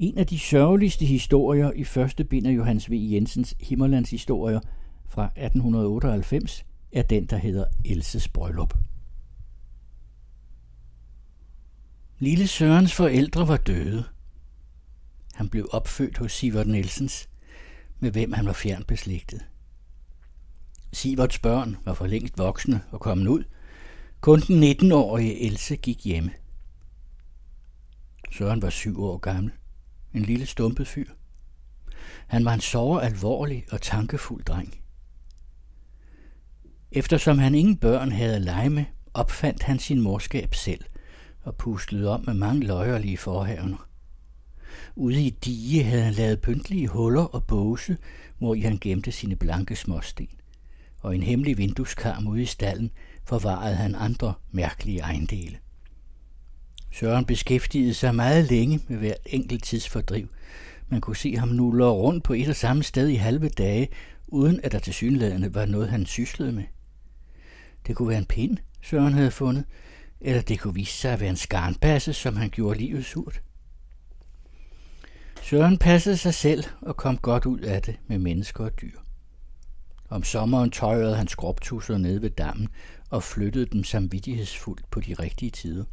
En af de sørgeligste historier i første bind af Johannes V. Jensens Himmerlands historier fra 1898 er den, der hedder Elses Bryllup. Lille Sørens forældre var døde. Han blev opfødt hos Sivert Nielsens, med hvem han var fjern beslægtet. Siverts børn var for længst voksne og kommet ud. Kun den 19-årige Else gik hjemme. Søren var syv år gammel. En lille stumpet fyr. Han var en såre alvorlig og tankefuld dreng. Eftersom han ingen børn havde at lege med, opfandt han sin morskab selv og puslede om med mange løjerlige forhavner. Ude i dige havde han lavet pyntlige huller og båse, hvor i han gemte sine blanke småsten. Og en hemmelig vindueskarm ude i stallen forvarede han andre mærkelige ejendele. Søren beskæftigede sig meget længe med hvert enkelt tidsfordriv. Man kunne se ham nulle rundt på et og samme sted i halve dage, uden at der til synlædende var noget, han syslede med. Det kunne være en pind, Søren havde fundet, eller det kunne vise sig at være en skarnbasse, som han gjorde livet surt. Søren passede sig selv og kom godt ud af det med mennesker og dyr. Om sommeren tøjrede han skråbtusser ned ved dammen og flyttede dem samvittighedsfuldt på de rigtige tider.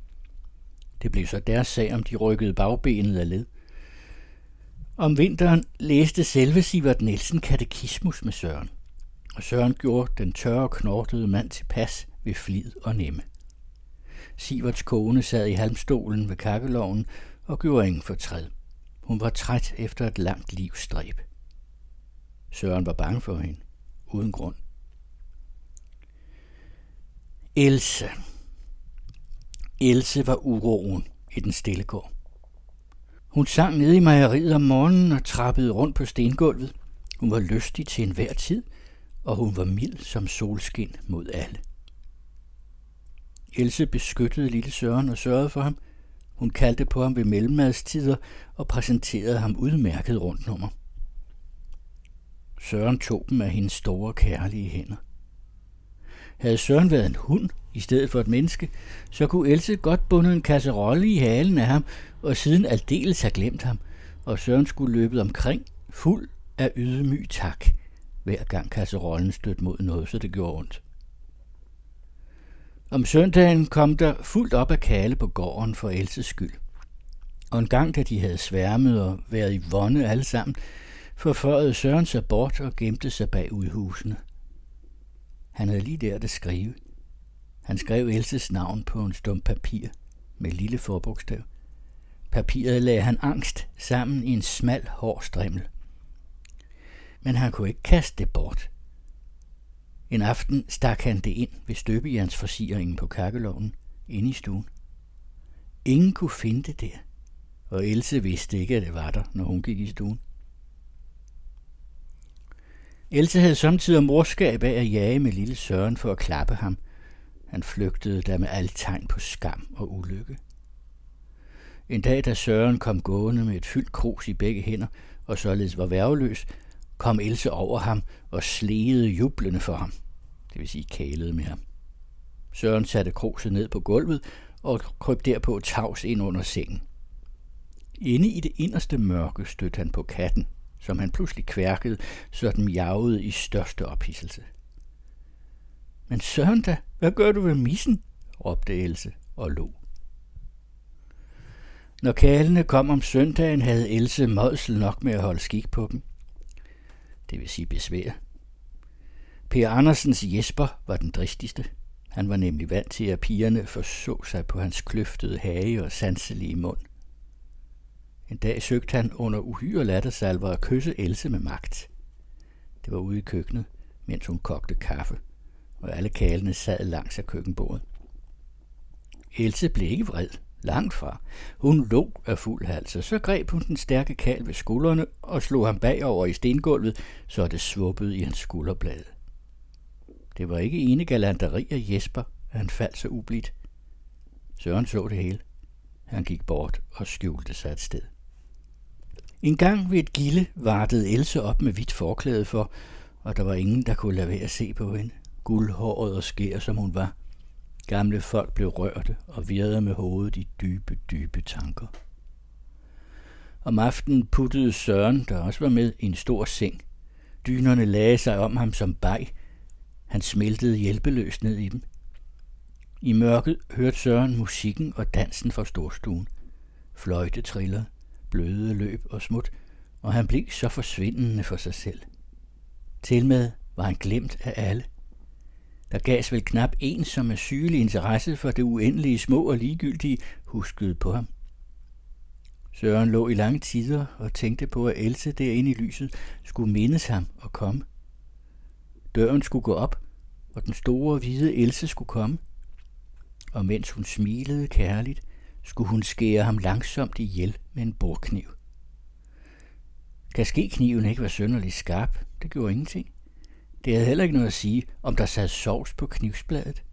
Det blev så deres sag, om de rykkede bagbenet af led. Om vinteren læste selve Sivert Nielsen katekismus med Søren, og Søren gjorde den tørre, knortede mand til pas ved flid og nemme. Siverts kone sad i halmstolen ved kakkeloven og gjorde ingen fortræd. Hun var træt efter et langt livstræb. Søren var bange for hende, uden grund. Else. Else var uroen i den stille gård. Hun sang nede i mejeriet om morgenen og trappede rundt på stengulvet. Hun var lystig til enhver tid, og hun var mild som solskin mod alle. Else beskyttede lille Søren og sørgede for ham. Hun kaldte på ham ved mellemmadstider og præsenterede ham udmærket rundt nummer. Søren tog dem af hendes store kærlige hænder. Havde Søren været en hund i stedet for et menneske, så kunne Else godt bunde en kasserolle i halen af ham, og siden aldeles have glemt ham, og Søren skulle løbet omkring, fuld af ydmyg tak, hver gang kasserollen stødte mod noget, så det gjorde ondt. Om søndagen kom der fuldt op af kale på gården for Elses skyld. Og en gang, da de havde sværmet og været i vonde alle sammen, forførede Søren sig bort og gemte sig bag udhusene. Han havde lige der at skrive. Han skrev Elses navn på en stum papir med lille forbogstav. Papiret lagde han angst sammen i en smal, hård strimmel. Men han kunne ikke kaste det bort. En aften stak han det ind ved støbejernsforsiringen på kakkeloven inde i stuen. Ingen kunne finde det der, og Else vidste ikke, at det var der, når hun gik i stuen. Else havde samtidig morskab af at jage med lille Søren for at klappe ham. Han flygtede der med alle tegn på skam og ulykke. En dag, da Søren kom gående med et fyldt krus i begge hænder, og således var værveløs, kom Else over ham og slegede jublende for ham. Det vil sige kælede med ham. Søren satte kruset ned på gulvet og kryb derpå tavs ind under sengen. Inde i det inderste mørke stødte han på katten, som han pludselig kværkede, så den miavede i største ophidselse. Men Søren da, hvad gør du ved missen? råbte Else og lå. Når kalene kom om søndagen, havde Else modsel nok med at holde skik på dem. Det vil sige besvær. Per Andersens Jesper var den dristigste. Han var nemlig vant til, at pigerne forså sig på hans kløftede hage og sanselige mund. En dag søgte han under uhyre lattersalver at kysse Else med magt. Det var ude i køkkenet, mens hun kogte kaffe, og alle kalene sad langs af køkkenbordet. Else blev ikke vred, langt fra. Hun lå af fuld hals, og så greb hun den stærke kal ved skuldrene og slog ham bagover i stengulvet, så det svuppede i hans skulderblade. Det var ikke ene galanteri af Jesper, at han faldt så ublidt. Søren så det hele. Han gik bort og skjulte sig et sted. En gang ved et gilde vartede Else op med hvidt forklæde for, og der var ingen, der kunne lade være at se på hende. Guldhåret og skær, som hun var. Gamle folk blev rørte og virrede med hovedet i dybe, dybe tanker. Om aftenen puttede Søren, der også var med, i en stor seng. Dynerne lagde sig om ham som bag. Han smeltede hjælpeløst ned i dem. I mørket hørte Søren musikken og dansen fra storstuen. Fløjte triller, bløde løb og smut, og han blev så forsvindende for sig selv. Tilmed var han glemt af alle. Der gavs vel knap en, som er sygelig interesse for det uendelige små og ligegyldige, huskede på ham. Søren lå i lange tider og tænkte på, at Else derinde i lyset skulle mindes ham og komme. Døren skulle gå op, og den store hvide Else skulle komme. Og mens hun smilede kærligt, skulle hun skære ham langsomt ihjel med en bordkniv. kniven ikke var sønderlig skarp, det gjorde ingenting. Det havde heller ikke noget at sige, om der sad sovs på knivsbladet.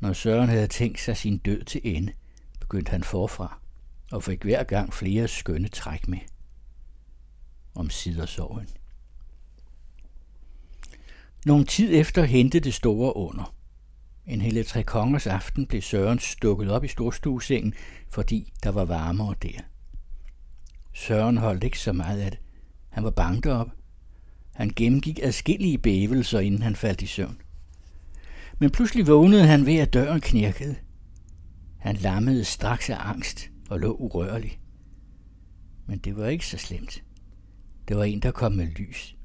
Når Søren havde tænkt sig sin død til ende, begyndte han forfra og fik hver gang flere skønne træk med. Om sider sov han. Nogle tid efter hentede det store under. En hele tre kongers aften blev Søren stukket op i storstuesengen, fordi der var varmere der. Søren holdt ikke så meget af det. Han var bange derop. Han gennemgik adskillige bævelser, inden han faldt i søvn. Men pludselig vågnede han ved, at døren knirkede. Han lammede straks af angst og lå urørlig. Men det var ikke så slemt. Det var en, der kom med lys.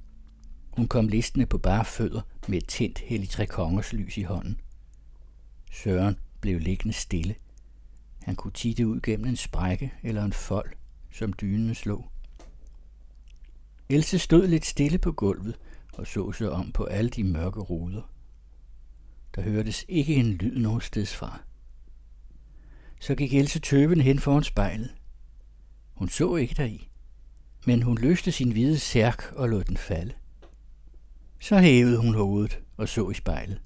Hun kom listende på bare fødder med et tændt hellig tre kongers lys i hånden. Søren blev liggende stille. Han kunne titte ud gennem en sprække eller en fold, som dynen slog. Else stod lidt stille på gulvet og så sig om på alle de mørke ruder. Der hørtes ikke en lyd nogen steds fra. Så gik Else tøven hen foran spejlet. Hun så ikke deri, men hun løste sin hvide særk og lod den falde. Så hævede hun hovedet og så i spejlet.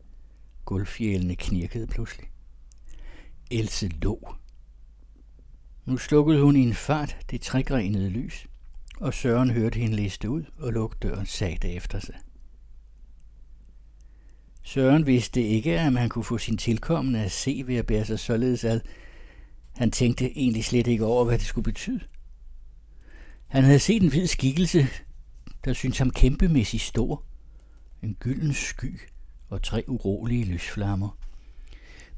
Gulvfjælene knirkede pludselig. Else lå. Nu slukkede hun i en fart det trægrenede lys, og Søren hørte hende liste ud og lukke døren sagte efter sig. Søren vidste ikke, at man kunne få sin tilkommende at se ved at bære sig således ad. Han tænkte egentlig slet ikke over, hvad det skulle betyde. Han havde set en hvid skikkelse, der syntes ham kæmpemæssigt stor. En gylden sky og tre urolige lysflammer.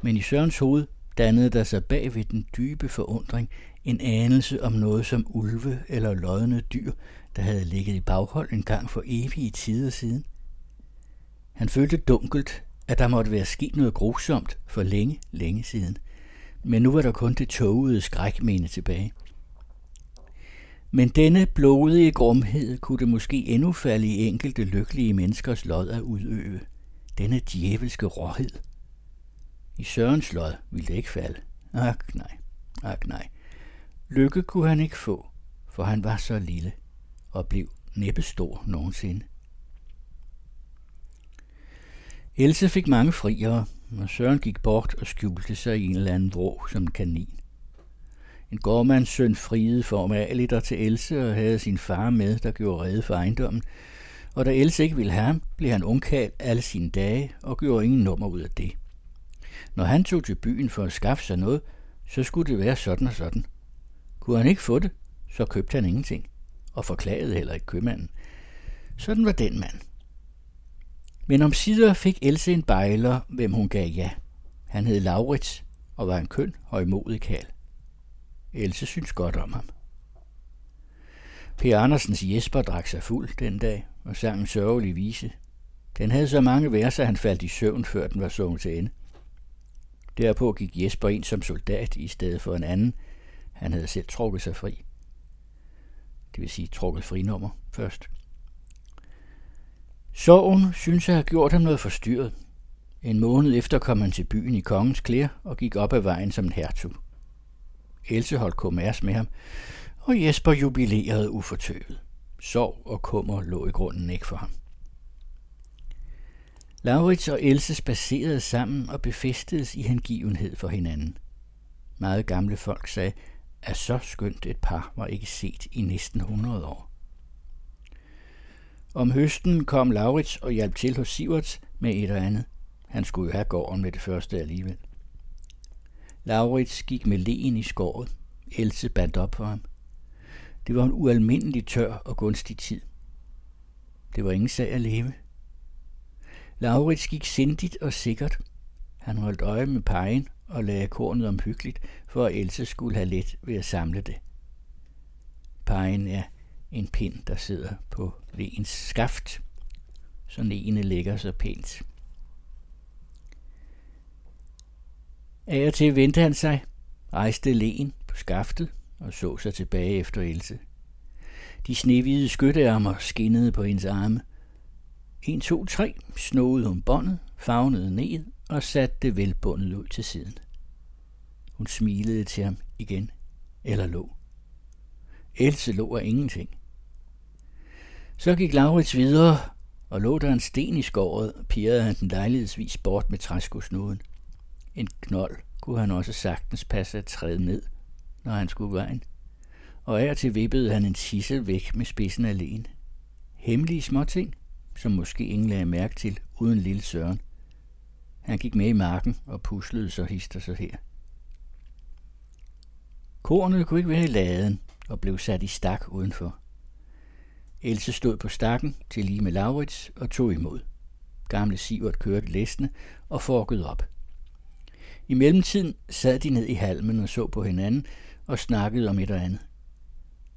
Men i Sørens hoved dannede der sig bag ved den dybe forundring en anelse om noget som ulve eller lodne dyr, der havde ligget i baghold en gang for evige tider siden. Han følte dunkelt, at der måtte være sket noget grusomt for længe, længe siden. Men nu var der kun det tågede skrækmene tilbage. Men denne blodige grumhed kunne det måske endnu falde i enkelte lykkelige menneskers lod at udøve. Denne djævelske råhed. I Sørens lod ville det ikke falde. Ak nej, ak nej. Lykke kunne han ikke få, for han var så lille og blev næppe stor nogensinde. Else fik mange friere, og Søren gik bort og skjulte sig i en eller anden vrå som en kanin. En gårdmands søn friede formaligt til Else og havde sin far med, der gjorde redde for ejendommen, og da Else ikke ville have ham, blev han ungkald alle sine dage og gjorde ingen nummer ud af det. Når han tog til byen for at skaffe sig noget, så skulle det være sådan og sådan. Kunne han ikke få det, så købte han ingenting, og forklagede heller ikke købmanden. Sådan var den mand. Men om sider fik Else en bejler, hvem hun gav ja. Han hed Laurits og var en køn og imodig kal. Else synes godt om ham. Per Andersens Jesper drak sig fuld den dag og sang en sørgelig vise. Den havde så mange vers, at han faldt i søvn, før den var sunget til ende. Derpå gik Jesper ind som soldat i stedet for en anden. Han havde selv trukket sig fri. Det vil sige trukket frinummer først. Sorgen synes at have gjort ham noget forstyrret. En måned efter kom han til byen i kongens klæder og gik op ad vejen som en hertug. Else holdt kommers med ham, og Jesper jubilerede ufortøvet. Sorg og kummer lå i grunden ikke for ham. Laurits og Else spacerede sammen og befæstedes i hengivenhed for hinanden. Meget gamle folk sagde, at så skønt et par var ikke set i næsten 100 år. Om høsten kom Laurits og hjalp til hos Siverts med et og andet. Han skulle jo have gården med det første alligevel. Laurits gik med len i skåret. Else bandt op for ham. Det var en ualmindelig tør og gunstig tid. Det var ingen sag at leve. Laurits gik sindigt og sikkert. Han holdt øje med pegen og lagde kornet omhyggeligt, for at Else skulle have let ved at samle det. Pegen er en pind, der sidder på leens skaft, så leene ligger så pænt. Af og til vendte han sig, rejste len på skaftet og så sig tilbage efter Else. De snehvide skyttearmer skinnede på hendes arme. En, to, tre snoede hun båndet, fagnede ned og satte det velbundet ud til siden. Hun smilede til ham igen, eller lå. Else lå af ingenting. Så gik Laurits videre, og lå der en sten i skåret, pirrede han den lejlighedsvis bort med træskosnuden. En knold kunne han også sagtens passe at træde ned, når han skulle vejen. Og af og til vippede han en tissel væk med spidsen alene. Hemmelige småting, som måske ingen lagde mærke til, uden lille Søren. Han gik med i marken og puslede så hister så her. Kornet kunne ikke være i laden og blev sat i stak udenfor. Else stod på stakken til lige med Laurits og tog imod. Gamle Sivert kørte læsene og forkede op. I mellemtiden sad de ned i halmen og så på hinanden og snakkede om et og andet.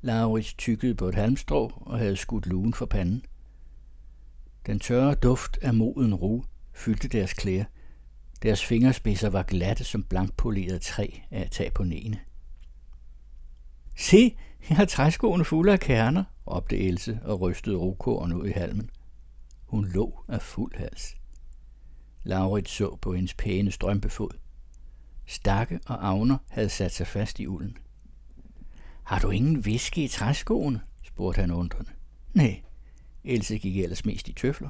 Laurits tykkede på et halmstrå og havde skudt lugen for panden. Den tørre duft af moden ro fyldte deres klæder. Deres fingerspidser var glatte som blankpoleret træ af at tage på næene. Se, jeg har træskoene fulde af kerner, råbte Else og rystede rokoren ud i halmen. Hun lå af fuld hals. Laurit så på hendes pæne strømpefod. Stakke og Agner havde sat sig fast i ulden. Har du ingen viske i træskoene? spurgte han undrende. Nej, Else gik ellers mest i tøfler.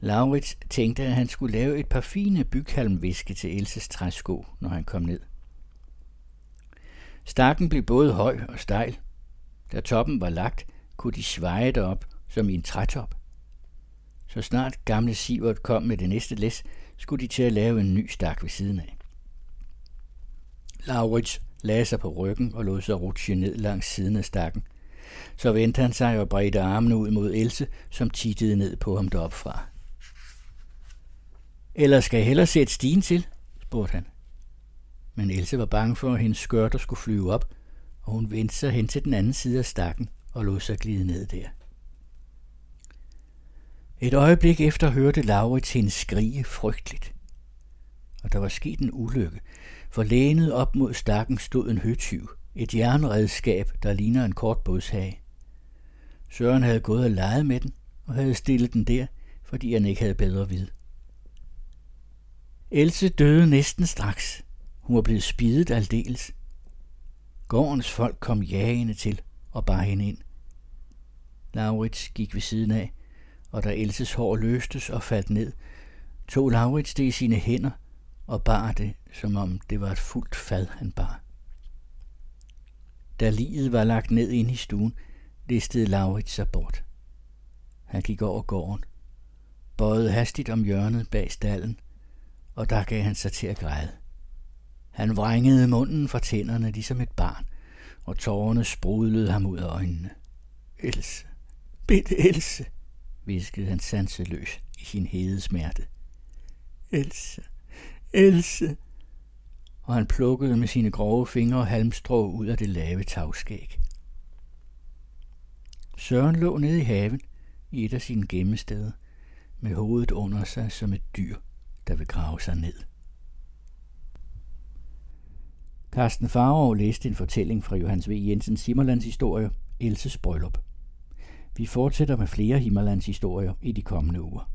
Laurits tænkte, at han skulle lave et par fine byghalmviske til Elses træsko, når han kom ned. Stakken blev både høj og stejl. Da toppen var lagt, kunne de sveje derop som i en trætop. Så snart gamle Sivert kom med det næste læs, skulle de til at lave en ny stak ved siden af. Laurits lagde sig på ryggen og lod sig rutsche ned langs siden af stakken. Så vendte han sig og bredte armene ud mod Else, som tittede ned på ham deroppe fra. Eller skal jeg hellere sætte stigen til? spurgte han. Men Else var bange for, at hendes skørter skulle flyve op, og hun vendte sig hen til den anden side af stakken og lod sig glide ned der. Et øjeblik efter hørte Laurits hende skrige frygteligt. Og der var sket en ulykke, for lænet op mod stakken stod en høtyv, et jernredskab, der ligner en kort bådshage. Søren havde gået og leget med den, og havde stillet den der, fordi han ikke havde bedre vid. Else døde næsten straks. Hun var blevet spidet aldeles. Gårdens folk kom jagende til og bar hende ind. Laurits gik ved siden af, og da Elses hår løstes og faldt ned, tog Laurits det i sine hænder og bar det, som om det var et fuldt fad, han bar. Da livet var lagt ned ind i stuen, listede Laurits sig bort. Han gik over gården, bøjede hastigt om hjørnet bag stallen, og der gav han sig til at græde. Han vrængede munden fra tænderne ligesom et barn, og tårerne sprudlede ham ud af øjnene. Else, bitte Else, viskede han sanseløs i sin hede smerte. Else, Else! Og han plukkede med sine grove fingre halmstrå ud af det lave tagskæg. Søren lå nede i haven i et af sine gemmesteder, med hovedet under sig som et dyr, der vil grave sig ned. Carsten Farov læste en fortælling fra Johannes V. Jensens Himmerlands historie, Elses Bryllup. Vi fortsætter med flere Himmerlands historier i de kommende uger.